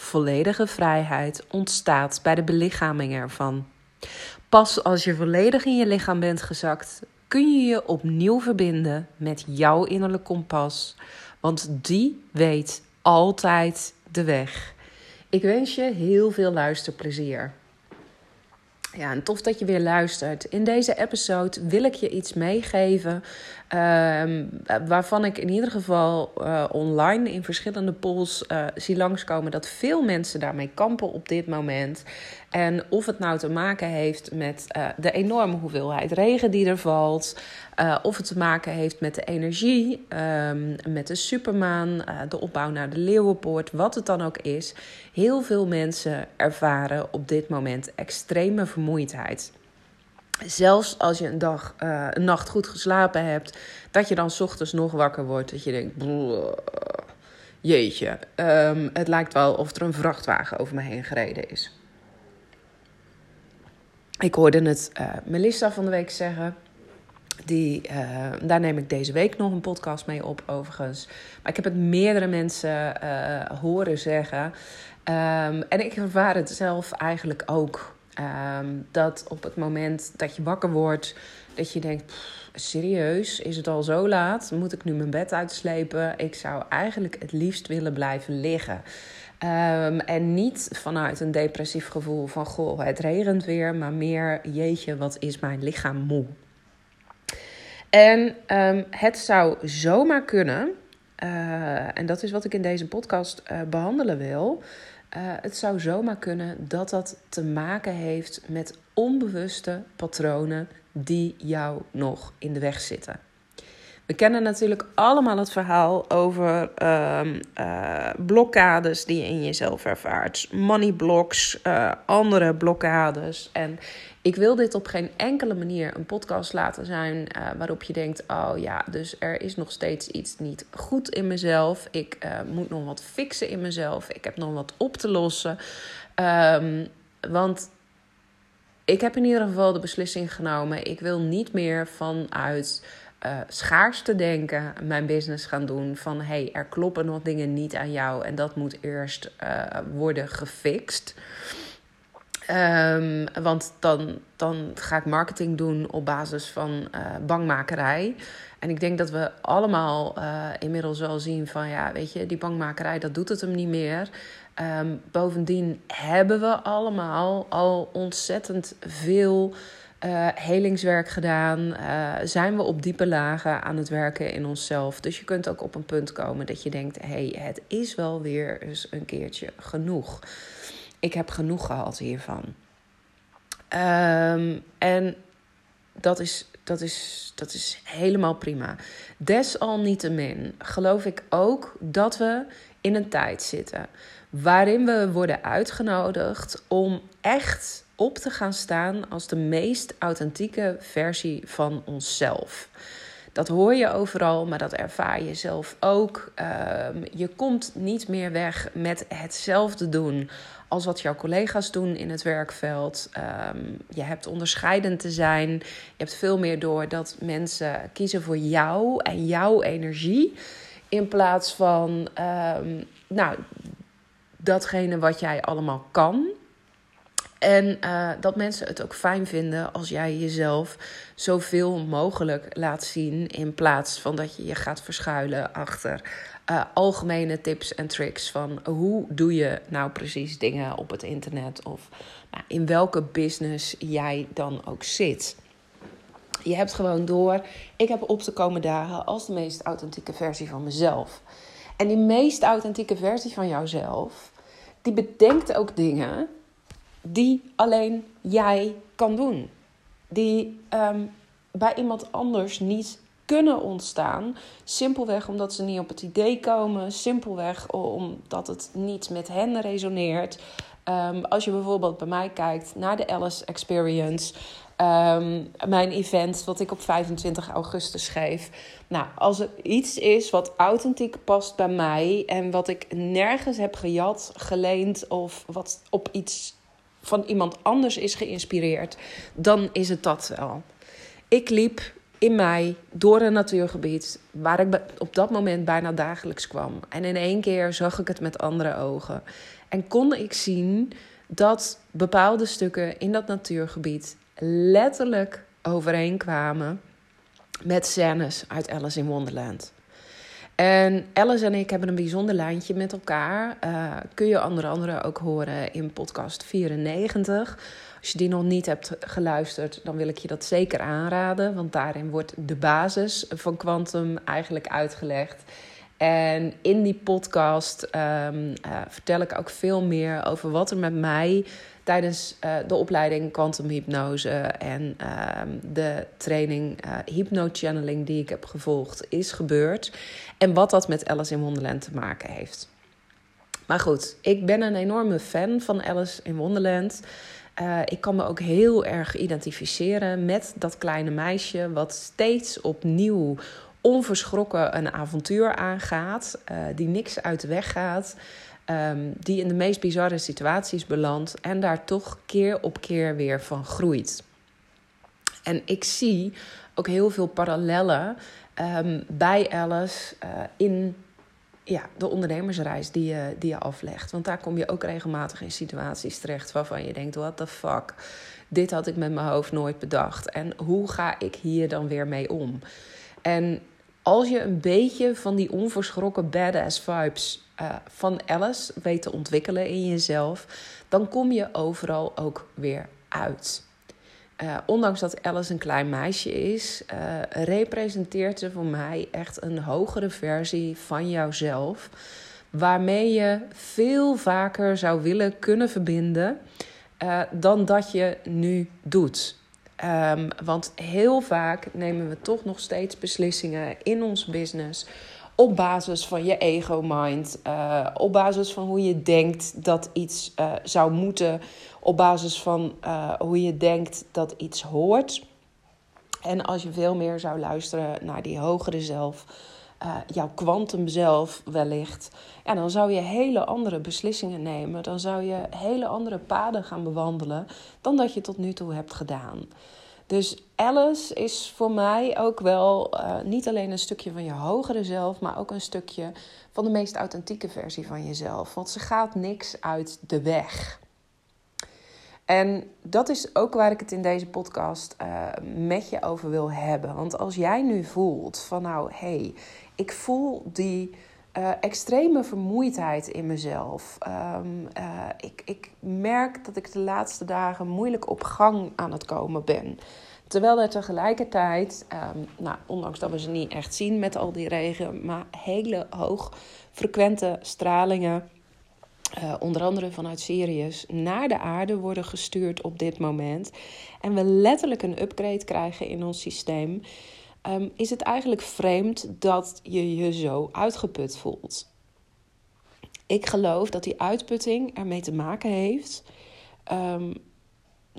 Volledige vrijheid ontstaat bij de belichaming ervan. Pas als je volledig in je lichaam bent gezakt, kun je je opnieuw verbinden met jouw innerlijk kompas, want die weet altijd de weg. Ik wens je heel veel luisterplezier. Ja, en tof dat je weer luistert. In deze episode wil ik je iets meegeven. Uh, waarvan ik in ieder geval uh, online in verschillende polls uh, zie langskomen dat veel mensen daarmee kampen op dit moment. En of het nou te maken heeft met uh, de enorme hoeveelheid regen die er valt, of het te maken heeft met de energie, um, met de supermaan, de opbouw naar de Leeuwenpoort, wat het dan ook is. Heel veel mensen ervaren op dit moment extreme vermoeidheid. Zelfs als je een, dag, uh, een nacht goed geslapen hebt, dat je dan ochtends nog wakker wordt. Dat je denkt, jeetje, um, het lijkt wel of er een vrachtwagen over me heen gereden is. Ik hoorde het uh, Melissa van de week zeggen. Die, uh, daar neem ik deze week nog een podcast mee op, overigens. Maar ik heb het meerdere mensen horen zeggen. Um, en ik ervaar het zelf eigenlijk ook. Um, dat op het moment dat je wakker wordt, dat je denkt: serieus, is het al zo laat? Moet ik nu mijn bed uitslepen? Ik zou eigenlijk het liefst willen blijven liggen. Um, en niet vanuit een depressief gevoel van: goh, het regent weer, maar meer: jeetje, wat is mijn lichaam moe? En um, het zou zomaar kunnen, uh, en dat is wat ik in deze podcast uh, behandelen wil. Uh, het zou zomaar kunnen dat dat te maken heeft met onbewuste patronen die jou nog in de weg zitten. We kennen natuurlijk allemaal het verhaal over uh, uh, blokkades die je in jezelf ervaart. Money blocks, uh, andere blokkades. En ik wil dit op geen enkele manier een podcast laten zijn waarop je denkt: oh ja, dus er is nog steeds iets niet goed in mezelf. Ik moet nog wat fixen in mezelf. Ik heb nog wat op te lossen. Um, want ik heb in ieder geval de beslissing genomen: ik wil niet meer vanuit uh, schaars te denken mijn business gaan doen. Van hey, er kloppen nog dingen niet aan jou en dat moet eerst uh, worden gefixt. Um, want dan, dan ga ik marketing doen op basis van uh, bangmakerij. En ik denk dat we allemaal inmiddels wel zien van ja, weet je, die bangmakerij, dat doet het hem niet meer. Um, bovendien hebben we allemaal al ontzettend veel uh, helingswerk gedaan. Uh, zijn we op diepe lagen aan het werken in onszelf. Dus je kunt ook op een punt komen dat je denkt: hey, het is wel weer eens een keertje genoeg. Ik heb genoeg gehad hiervan. Um, en dat is, dat, is, dat is helemaal prima. Desalniettemin geloof ik ook dat we in een tijd zitten waarin we worden uitgenodigd om echt op te gaan staan als de meest authentieke versie van onszelf. Dat hoor je overal, maar dat ervaar je zelf ook. Um, je komt niet meer weg met hetzelfde doen als wat jouw collega's doen in het werkveld. Um, je hebt onderscheidend te zijn. Je hebt veel meer door dat mensen kiezen voor jou en jouw energie. In plaats van um, nou, datgene wat jij allemaal kan. En uh, dat mensen het ook fijn vinden als jij jezelf zoveel mogelijk laat zien. In plaats van dat je je gaat verschuilen achter uh, algemene tips en tricks. Van hoe doe je nou precies dingen op het internet? Of nou, in welke business jij dan ook zit. Je hebt gewoon door. Ik heb op te komen dagen als de meest authentieke versie van mezelf. En die meest authentieke versie van jouzelf, die bedenkt ook dingen die alleen jij kan doen. Die um, bij iemand anders niet kunnen ontstaan. Simpelweg omdat ze niet op het idee komen. Simpelweg omdat het niet met hen resoneert. Ehm, als je bijvoorbeeld bij mij kijkt naar de Alice Experience, ehm, mijn event wat ik op 25 augustus geef. Nou, als er iets is wat authentiek past bij mij en wat ik nergens heb gejat, geleend of wat op iets van iemand anders is geïnspireerd, dan is het dat wel. Ik liep in mei door een natuurgebied waar ik op dat moment bijna dagelijks kwam. En in één keer zag ik het met andere ogen. En kon ik zien dat bepaalde stukken in dat natuurgebied letterlijk overeenkwamen met scènes uit Alice in Wonderland. En Alice en ik hebben een bijzonder lijntje met elkaar. Uh, kun je onder andere ook horen in podcast 94. Als je die nog niet hebt geluisterd, dan wil ik je dat zeker aanraden. Want daarin wordt de basis van Quantum eigenlijk uitgelegd. En in die podcast um, uh, vertel ik ook veel meer over wat er met mij tijdens uh, de opleiding Quantum Hypnose en uh, de training uh, Hypno Channeling die ik heb gevolgd is gebeurd. En wat dat met Alice in Wonderland te maken heeft. Maar goed, ik ben een enorme fan van Alice in Wonderland. Ik kan me ook heel erg identificeren met dat kleine meisje, wat steeds opnieuw onverschrokken een avontuur aangaat, uh, die niks uit de weg gaat, um, die in de meest bizarre situaties belandt en daar toch keer op keer weer van groeit. En ik zie ook heel veel parallellen um, bij Alice uh, in ja, de ondernemersreis die je, die je aflegt. Want daar kom je ook regelmatig in situaties terecht waarvan je denkt: what the fuck? Dit had ik met mijn hoofd nooit bedacht. En hoe ga ik hier dan weer mee om? En als je een beetje van die onverschrokken badass vibes uh, van Alice weet te ontwikkelen in jezelf, dan kom je overal ook weer uit. Uh, ondanks dat Alice een klein meisje is, uh, representeert ze voor mij echt een hogere versie van jouzelf. Waarmee je veel vaker zou willen kunnen verbinden dan dat je nu doet. Um, want heel vaak nemen we toch nog steeds beslissingen in ons business op basis van je ego-mind, uh, op basis van hoe je denkt dat iets uh, zou moeten, op basis van uh, hoe je denkt dat iets hoort. En als je veel meer zou luisteren naar die hogere zelf, jouw kwantum zelf wellicht, ja, dan zou je hele andere beslissingen nemen. Dan zou je hele andere paden gaan bewandelen dan dat je tot nu toe hebt gedaan. Dus Alice is voor mij ook wel uh, niet alleen een stukje van je hogere zelf, maar ook een stukje van de meest authentieke versie van jezelf. Want ze gaat niks uit de weg. En dat is ook waar ik het in deze podcast uh, met je over wil hebben. Want als jij nu voelt van nou, hé, hey, ik voel die uh, extreme vermoeidheid in mezelf. Um, uh, ik, ik merk dat ik de laatste dagen moeilijk op gang aan het komen ben. Terwijl er tegelijkertijd, um, nou, ondanks dat we ze niet echt zien met al die regen, maar hele hoog frequente stralingen, uh, onder andere vanuit Sirius, naar de aarde worden gestuurd op dit moment. En we letterlijk een upgrade krijgen in ons systeem um, is het eigenlijk vreemd dat je je zo uitgeput voelt. Ik geloof dat die uitputting ermee te maken heeft um,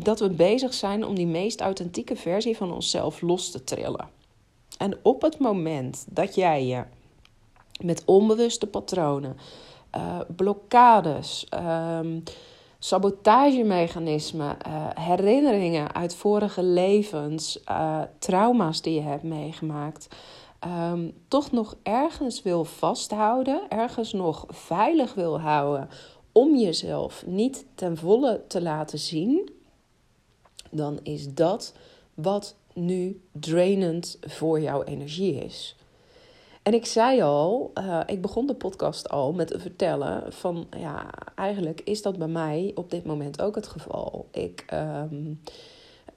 dat we bezig zijn om die meest authentieke versie van onszelf los te trillen. En op het moment dat jij je met onbewuste patronen, uh, blokkades, um, sabotagemechanismen, uh, herinneringen uit vorige levens, uh, trauma's die je hebt meegemaakt, um, toch nog ergens wil vasthouden, ergens nog veilig wil houden om jezelf niet ten volle te laten zien, dan is dat wat nu drainend voor jouw energie is. En ik zei al, uh, ik begon de podcast al met te vertellen van ja, eigenlijk is dat bij mij op dit moment ook het geval. Ik um,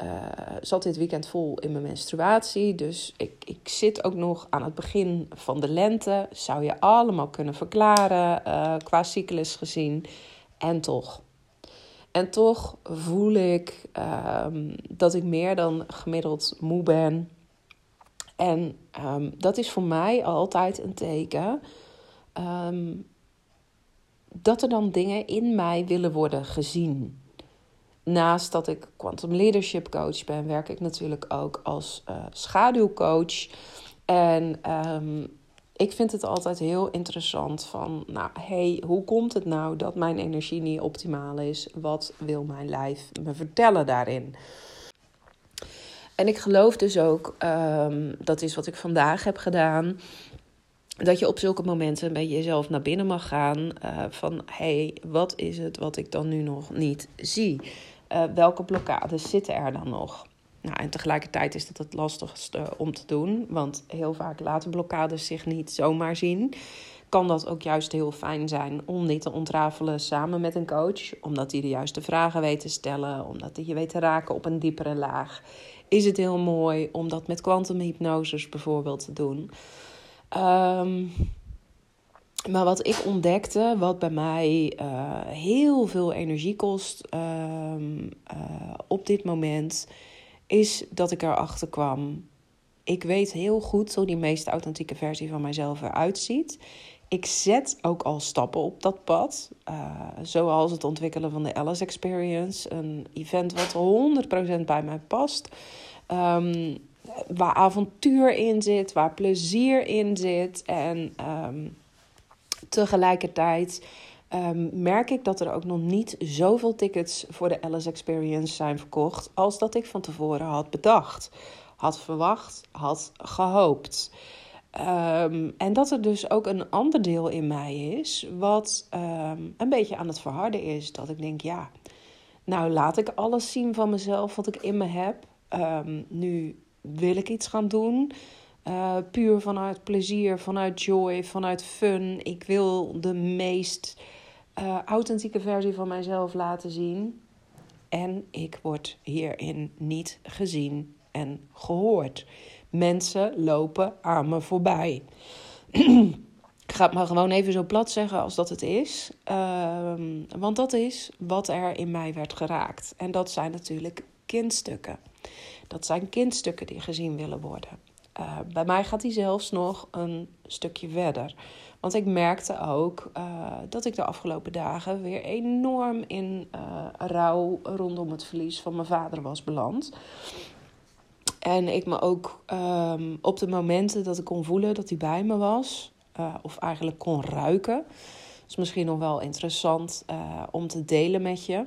uh, zat dit weekend vol in mijn menstruatie, dus ik, ik zit ook nog aan het begin van de lente. Zou je allemaal kunnen verklaren uh, qua cyclus gezien. En toch. En toch voel ik um, dat ik meer dan gemiddeld moe ben. En um, dat is voor mij altijd een teken um, dat er dan dingen in mij willen worden gezien. Naast dat ik quantum leadership coach ben, werk ik natuurlijk ook als uh, schaduwcoach. En um, ik vind het altijd heel interessant van, nou, hey, hoe komt het nou dat mijn energie niet optimaal is? Wat wil mijn lijf me vertellen daarin? En ik geloof dus ook, um, dat is wat ik vandaag heb gedaan, dat je op zulke momenten een beetje jezelf naar binnen mag gaan. Uh, van hey, wat is het wat ik dan nu nog niet zie? Uh, welke blokkades zitten er dan nog? Nou, en tegelijkertijd is dat het lastigste om te doen, want heel vaak laten blokkades zich niet zomaar zien. Kan dat ook juist heel fijn zijn om dit te ontrafelen samen met een coach, omdat hij de juiste vragen weet te stellen, omdat hij je weet te raken op een diepere laag. Is het heel mooi om dat met kwantumhypnoses bijvoorbeeld te doen? Um, maar wat ik ontdekte, wat bij mij uh, heel veel energie kost um, uh, op dit moment, is dat ik erachter kwam. Ik weet heel goed hoe die meest authentieke versie van mijzelf eruit ziet. Ik zet ook al stappen op dat pad. Uh, zoals het ontwikkelen van de Alice Experience. Een event wat 100% bij mij past. Um, waar avontuur in zit, waar plezier in zit. En um, tegelijkertijd um, merk ik dat er ook nog niet zoveel tickets voor de Alice Experience zijn verkocht als dat ik van tevoren had bedacht, had verwacht, had gehoopt. Um, en dat er dus ook een ander deel in mij is, wat um, een beetje aan het verharden is. Dat ik denk, ja, nou laat ik alles zien van mezelf wat ik in me heb. Um, nu wil ik iets gaan doen. Uh, puur vanuit plezier, vanuit joy, vanuit fun. Ik wil de meest uh, authentieke versie van mijzelf laten zien. En ik word hierin niet gezien en gehoord. Mensen lopen aan me voorbij. ik ga het maar gewoon even zo plat zeggen als dat het is. Uh, want dat is wat er in mij werd geraakt. En dat zijn natuurlijk kindstukken. Dat zijn kindstukken die gezien willen worden. Uh, bij mij gaat hij zelfs nog een stukje verder. Want ik merkte ook uh, dat ik de afgelopen dagen weer enorm in uh, rouw rondom het verlies van mijn vader was beland. En ik me ook um, op de momenten dat ik kon voelen dat hij bij me was, of eigenlijk kon ruiken. Is misschien nog wel interessant om te delen met je.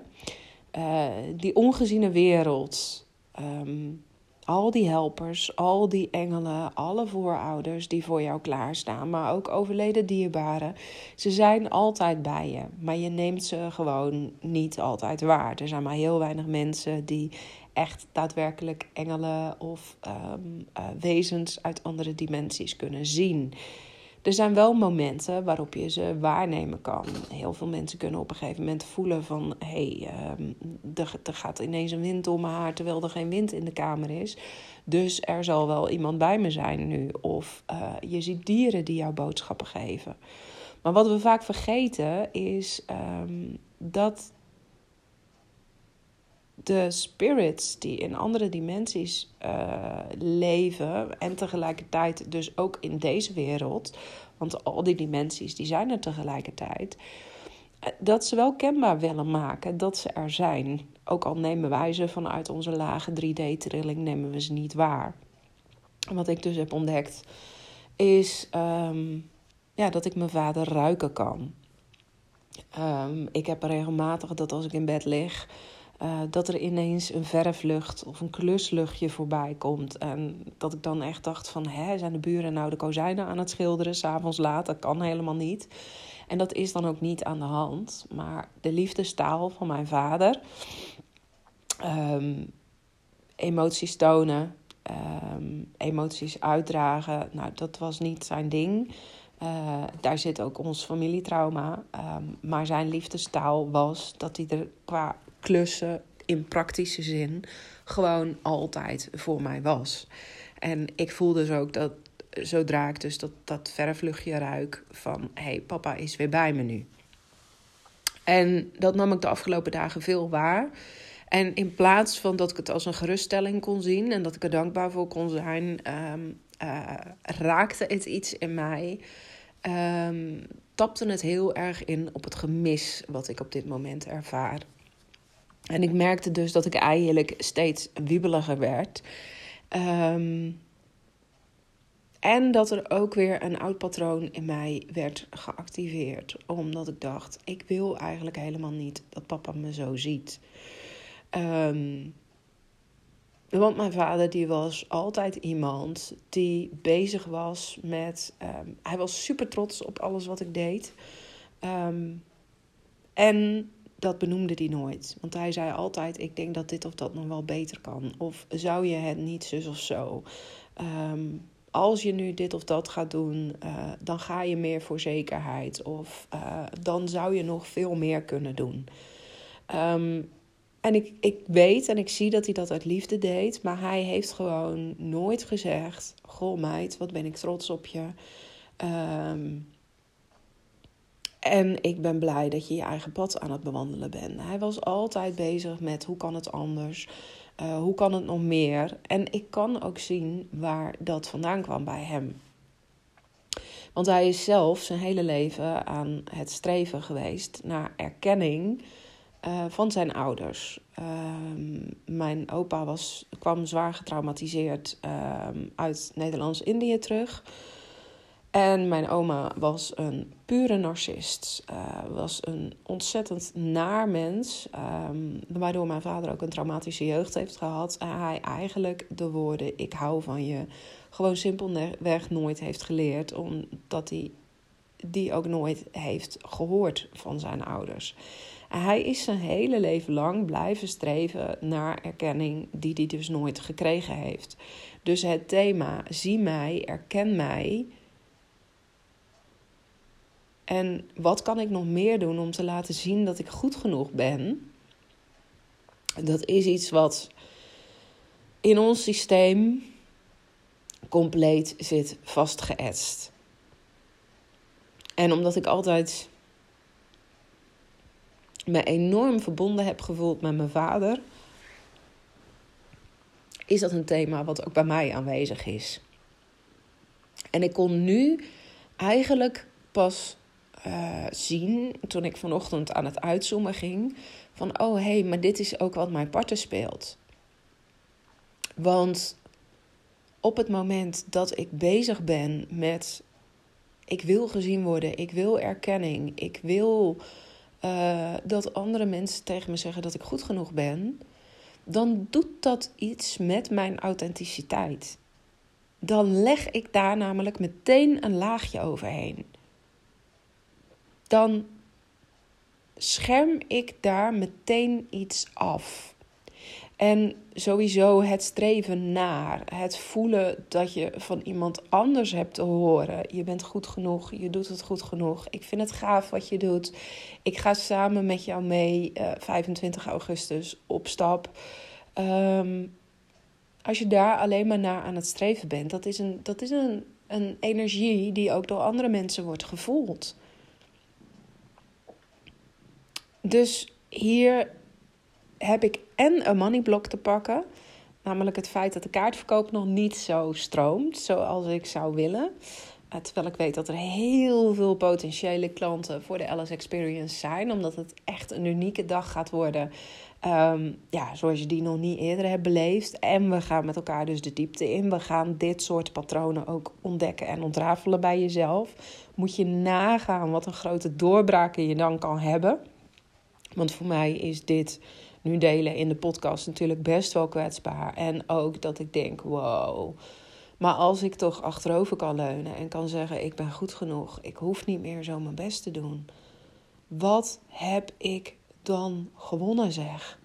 die ongeziene wereld. Um, al die helpers, al die engelen, alle voorouders die voor jou klaarstaan, maar ook overleden dierbaren, ze zijn altijd bij je, maar je neemt ze gewoon niet altijd waar. Er zijn maar heel weinig mensen die echt daadwerkelijk engelen of um, uh, wezens uit andere dimensies kunnen zien. Er zijn wel momenten waarop je ze waarnemen kan. Heel veel mensen kunnen op een gegeven moment voelen van... hé, hey, um, er, er gaat ineens een wind om mijn haar terwijl er geen wind in de kamer is. Dus er zal wel iemand bij me zijn nu. Of uh, je ziet dieren die jou boodschappen geven. Maar wat we vaak vergeten is um, dat de spirits die in andere dimensies uh, leven en tegelijkertijd dus ook in deze wereld, want al die dimensies die zijn er tegelijkertijd, eh, dat ze wel kenbaar willen maken dat ze er zijn. Ook al nemen wij ze vanuit onze lage 3D-trilling, nemen we ze niet waar. wat ik dus heb ontdekt is um, ja, dat ik mijn vader ruiken kan. Um, ik heb regelmatig dat als ik in bed lig, uh, dat er ineens een verflucht of een klusluchtje voorbij komt. En dat ik dan echt dacht van, hè, zijn de buren nou de kozijnen aan het schilderen, s'avonds laat? Dat kan helemaal niet. En dat is dan ook niet aan de hand. Maar de liefdestaal van mijn vader, um, emoties tonen, um, emoties uitdragen, nou, dat was niet zijn ding. Uh, daar zit ook ons familietrauma. Um, maar zijn liefdestaal was dat hij er qua klussen in praktische zin gewoon altijd voor mij was. En ik voelde dus ook dat zodra ik dus dat, dat verfluchtje ruik van hé, hey, papa is weer bij me nu. En dat nam ik de afgelopen dagen veel waar. En in plaats van dat ik het als een geruststelling kon zien en dat ik er dankbaar voor kon zijn, um, uh, raakte het iets in mij um, tapte het heel erg in op het gemis wat ik op dit moment ervaar. En ik merkte dus dat ik eigenlijk steeds wiebeliger werd. Ehm, en dat er ook weer een oud patroon in mij werd geactiveerd. Omdat ik dacht, ik wil eigenlijk helemaal niet dat papa me zo ziet. Um, want mijn vader die was altijd iemand die bezig was met... Ehm, hij was super trots op alles wat ik deed. en dat benoemde hij nooit. Want hij zei altijd: Ik denk dat dit of dat nog wel beter kan. Of zou je het niet zus of zo? Ehm, als je nu dit of dat gaat doen, uh, dan ga je meer voor zekerheid. Of uh, dan zou je nog veel meer kunnen doen. Um, en ik, ik weet en ik zie dat hij dat uit liefde deed. Maar hij heeft gewoon nooit gezegd: Goh, meid, wat ben ik trots op je. Um, en ik ben blij dat je je eigen pad aan het bewandelen bent. Hij was altijd bezig met hoe kan het anders? Uh, hoe kan het nog meer? En ik kan ook zien waar dat vandaan kwam bij hem. Want hij is zelf zijn hele leven aan het streven geweest naar erkenning uh, van zijn ouders. Uh, mijn opa was, kwam zwaar getraumatiseerd ehm, uit Nederlands-Indië terug. En mijn oma was een pure narcist. Uh, was een ontzettend naar mens. Um, waardoor mijn vader ook een traumatische jeugd heeft gehad. En hij eigenlijk de woorden ik hou van je gewoon simpelweg nooit heeft geleerd. Omdat hij die ook nooit heeft gehoord van zijn ouders. Hij is zijn hele leven lang blijven streven naar erkenning die hij dus nooit gekregen heeft. Dus het thema zie mij, erken mij en wat kan ik nog meer doen om te laten zien dat ik goed genoeg ben? Dat is iets wat in ons systeem compleet zit vastgeëtst. En omdat ik altijd me enorm verbonden heb gevoeld met mijn vader, is dat een thema wat ook bij mij aanwezig is. En ik kon nu eigenlijk pas uh, zien toen ik vanochtend aan het uitzoomen ging. Van oh hé, hey, maar dit is ook wat mijn partner speelt. Want op het moment dat ik bezig ben met ik wil gezien worden, ik wil erkenning, ik wil uh, dat andere mensen tegen me zeggen dat ik goed genoeg ben, dan doet dat iets met mijn authenticiteit. Dan leg ik daar namelijk meteen een laagje overheen dan scherm ik daar meteen iets af. En sowieso het streven naar, het voelen dat je van iemand anders hebt te horen. Je bent goed genoeg, je doet het goed genoeg. Ik vind het gaaf wat je doet. Ik ga samen met jou mee uh, eh, 25 augustus op stap. Um, als je daar alleen maar naar aan het streven bent, dat is, een, dat is een, een energie die ook door andere mensen wordt gevoeld. Dus hier heb ik en een moneyblok te pakken. Namelijk het feit dat de kaartverkoop nog niet zo stroomt zoals ik zou willen. Eh, terwijl ik weet dat er heel veel potentiële klanten voor de Alice Experience zijn. Omdat het echt een unieke dag gaat worden. Ehm, ja, zoals je die nog niet eerder hebt beleefd. En we gaan met elkaar dus de diepte in. We gaan dit soort patronen ook ontdekken en ontrafelen bij jezelf. Moet je nagaan wat een grote doorbraken je dan kan hebben. Want voor mij is dit nu delen in de podcast natuurlijk best wel kwetsbaar. En ook dat ik denk: wow. Maar als ik toch achterover kan leunen en kan zeggen: ik ben goed genoeg, ik hoef niet meer zo mijn best te doen. Wat heb ik dan gewonnen, zeg?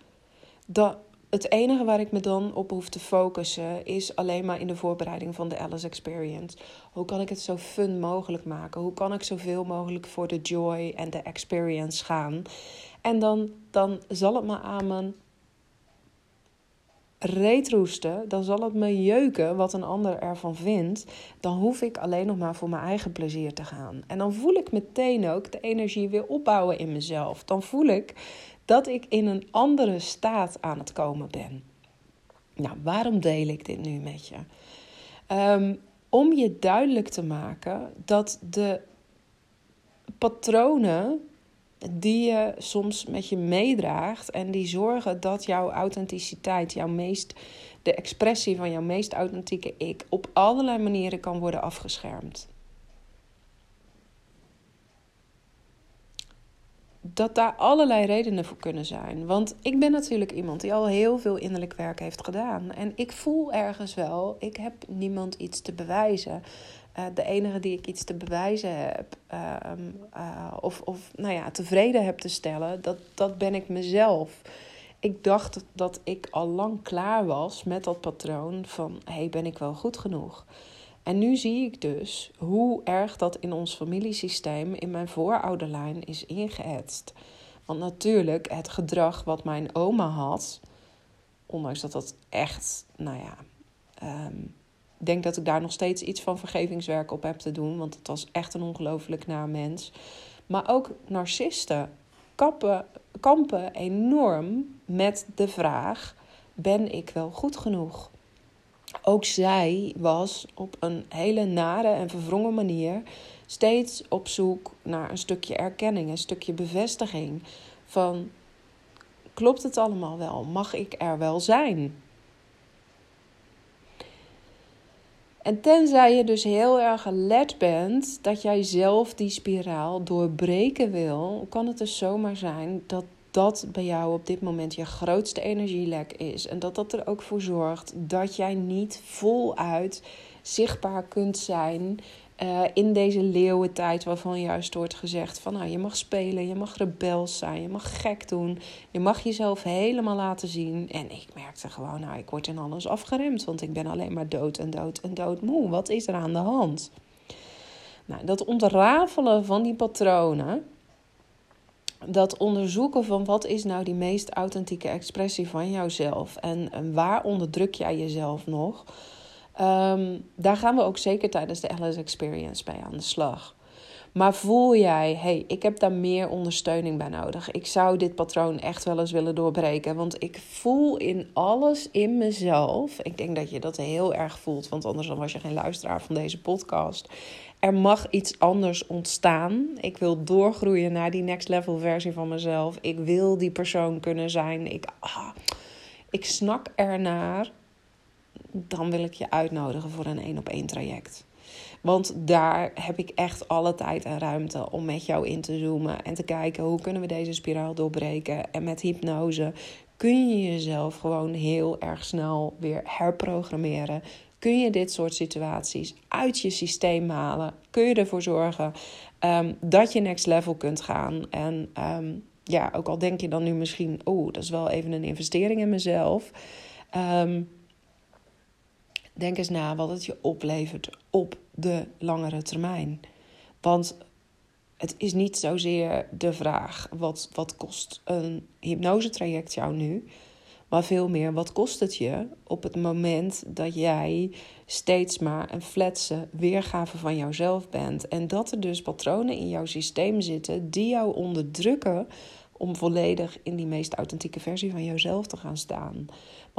Dat, het enige waar ik me dan op hoef te focussen is alleen maar in de voorbereiding van de Alice Experience. Hoe kan ik het zo fun mogelijk maken? Hoe kan ik zoveel mogelijk voor de joy en de experience gaan? En dan, dan zal het me aan mijn reet roesten, dan zal het me jeuken wat een ander ervan vindt. Dan hoef ik alleen nog maar voor mijn eigen plezier te gaan. En dan voel ik meteen ook de energie weer opbouwen in mezelf. Dan voel ik dat ik in een andere staat aan het komen ben. Nou, waarom deel ik dit nu met je? Um, om je duidelijk te maken dat de patronen die je soms met je meedraagt en die zorgen dat jouw authenticiteit, jouw meest, de expressie van jouw meest authentieke ik op allerlei manieren kan worden afgeschermd. dat daar allerlei redenen voor kunnen zijn. Want ik ben natuurlijk iemand die al heel veel innerlijk werk heeft gedaan. En ik voel ergens wel, ik heb niemand iets te bewijzen. Uh, de enige die ik iets te bewijzen heb, ehm, eh, of, of nou ja, tevreden heb te stellen, dat, dat ben ik mezelf. Ik dacht dat ik al lang klaar was met dat patroon van: hey, ben ik wel goed genoeg? En nu zie ik dus hoe erg dat in ons familiesysteem, in mijn voorouderlijn, is ingeëtst. Want natuurlijk, het gedrag wat mijn oma had, ondanks dat dat echt, nou ja, ik denk dat ik daar nog steeds iets van vergevingswerk op heb te doen, want het was echt een ongelooflijk naar mens. Maar ook narcisten kappen, kampen enorm met de vraag: ben ik wel goed genoeg? ook zij was op een hele nare en verwrongen manier steeds op zoek naar een stukje erkenning, een stukje bevestiging van klopt het allemaal wel? Mag ik er wel zijn? En tenzij je dus heel erg alert bent dat jij zelf die spiraal doorbreken wil, kan het dus zomaar zijn dat dat bij jou op dit moment je grootste energielek is. En dat dat er ook voor zorgt dat jij niet voluit zichtbaar kunt zijn uh, in deze leeuwentijd waarvan juist wordt gezegd van nou je mag spelen, je mag rebels zijn, je mag gek doen, je mag jezelf helemaal laten zien. En ik merkte gewoon nou ik word in alles afgeremd, want ik ben alleen maar dood en dood en dood moe. Wat is er aan de hand? Nou, dat ontrafelen van die patronen dat onderzoeken van wat is nou die meest authentieke expressie van jouzelf en, en waar onderdruk jij jezelf nog, um, daar gaan we ook zeker tijdens de LS Experience bij aan de slag. Maar voel jij, hey, ik heb daar meer ondersteuning bij nodig. Ik zou dit patroon echt wel eens willen doorbreken. Want ik voel in alles in mezelf. Ik denk dat je dat heel erg voelt, want anders was je geen luisteraar van deze podcast. Er mag iets anders ontstaan. Ik wil doorgroeien naar die next level versie van mezelf. Ik wil die persoon kunnen zijn. Ik, ah, ik snak ernaar. Dan wil ik je uitnodigen voor een één op één traject. Want daar heb ik echt alle tijd en ruimte om met jou in te zoomen en te kijken hoe kunnen we deze spiraal doorbreken. En met hypnose kun je jezelf gewoon heel erg snel weer herprogrammeren. Kun je dit soort situaties uit je systeem halen? Kun je ervoor zorgen um, dat je next level kunt gaan? En um, ja, ook al denk je dan nu misschien, oh, dat is wel even een investering in mezelf. Um, denk eens na wat het je oplevert op de langere termijn. Want het is niet zozeer de vraag: wat, wat kost een hypnosetraject jou nu? Maar veel meer, wat kost het je op het moment dat jij steeds maar een fletse weergave van jouzelf bent? En dat er dus patronen in jouw systeem zitten die jou onderdrukken om volledig in die meest authentieke versie van jouzelf te gaan staan.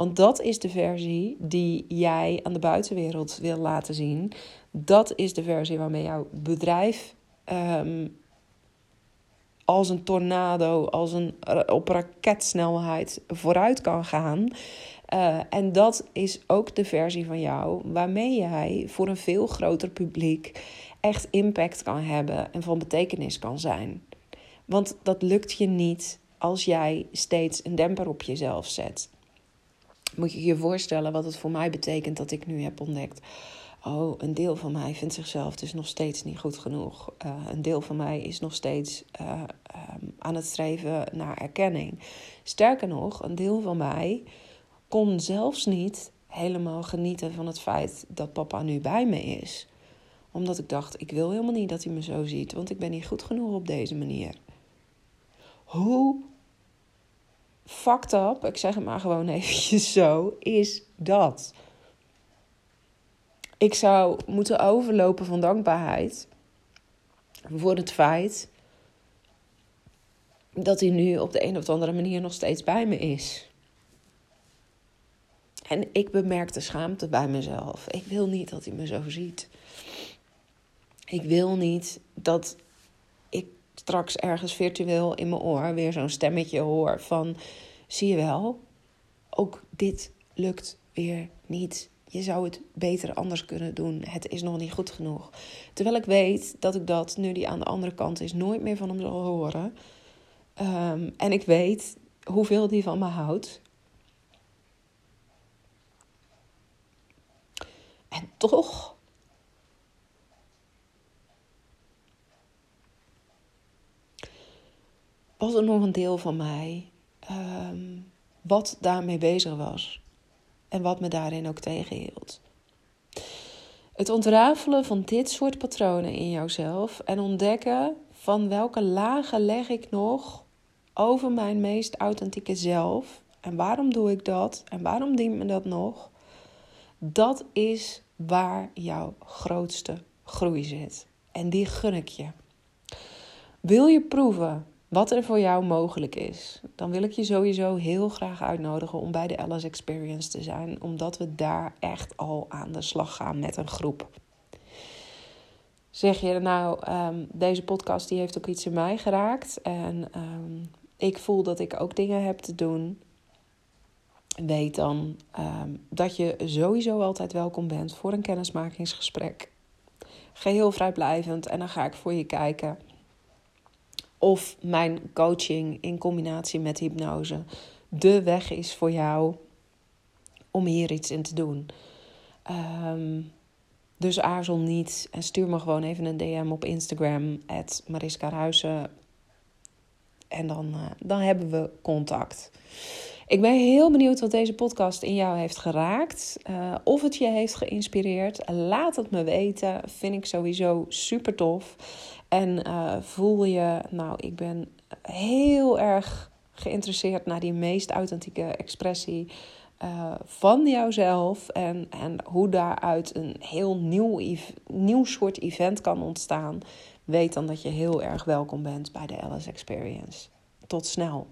Want dat is de versie die jij aan de buitenwereld wil laten zien. Dat is de versie waarmee jouw bedrijf ehm, als een tornado, als een op raketsnelheid vooruit kan gaan. Uh, en dat is ook de versie van jou waarmee jij voor een veel groter publiek echt impact kan hebben en van betekenis kan zijn. Want dat lukt je niet als jij steeds een demper op jezelf zet. Moet je je voorstellen wat het voor mij betekent dat ik nu heb ontdekt. Oh, een deel van mij vindt zichzelf dus nog steeds niet goed genoeg. Uh, een deel van mij is nog steeds uh, um, aan het streven naar erkenning. Sterker nog, een deel van mij kon zelfs niet helemaal genieten van het feit dat papa nu bij me is. Omdat ik dacht, ik wil helemaal niet dat hij me zo ziet, want ik ben niet goed genoeg op deze manier. Hoe fucked up, ik zeg het maar gewoon eventjes zo, is dat? Ik zou moeten overlopen van dankbaarheid voor het feit dat hij nu op de een of andere manier nog steeds bij me is. En ik bemerk de schaamte bij mezelf. Ik wil niet dat hij me zo ziet. Ik wil niet dat straks ergens virtueel in mijn oor weer zo'n stemmetje hoor van zie je wel, ook dit lukt weer niet. Je zou het beter anders kunnen doen. Het is nog niet goed genoeg. Terwijl ik weet dat ik dat, nu die aan de andere kant is, nooit meer van hem zal horen. Ehm, en ik weet hoeveel die van me houdt. En toch. Was er nog een deel van mij ehm, wat daarmee bezig was en wat me daarin ook tegenhield. Het ontrafelen van dit soort patronen in jouzelf en ontdekken van welke lagen leg ik nog over mijn meest authentieke zelf en waarom doe ik dat en waarom dient me dat nog, dat is waar jouw grootste groei zit. En die gun ik je. Wil je proeven wat er voor jou mogelijk is, dan wil ik je sowieso heel graag uitnodigen om bij de Alice Experience te zijn, omdat we daar echt al aan de slag gaan met een groep. Zeg je nou, um, deze podcast die heeft ook iets in mij geraakt en um, ik voel dat ik ook dingen heb te doen. Weet dan um, dat je sowieso altijd welkom bent voor een kennismakingsgesprek. Geheel vrijblijvend en dan ga ik voor je kijken of mijn coaching in combinatie met hypnose de weg is voor jou om hier iets in te doen. Um, dus aarzel niet en stuur me gewoon even een DM op Instagram, Mariska Ruijsen. En dan, uh, dan hebben we contact. Ik ben heel benieuwd wat deze podcast in jou heeft geraakt. Uh, of het je heeft geïnspireerd. Laat het me weten. Vind ik sowieso super tof. En uh, voel je, nou, ik ben heel erg geïnteresseerd naar die meest authentieke expressie uh, van jouzelf. En, en hoe daaruit een heel nieuw, nieuw soort event kan ontstaan. Weet dan dat je heel erg welkom bent bij de Alice Experience. Tot snel.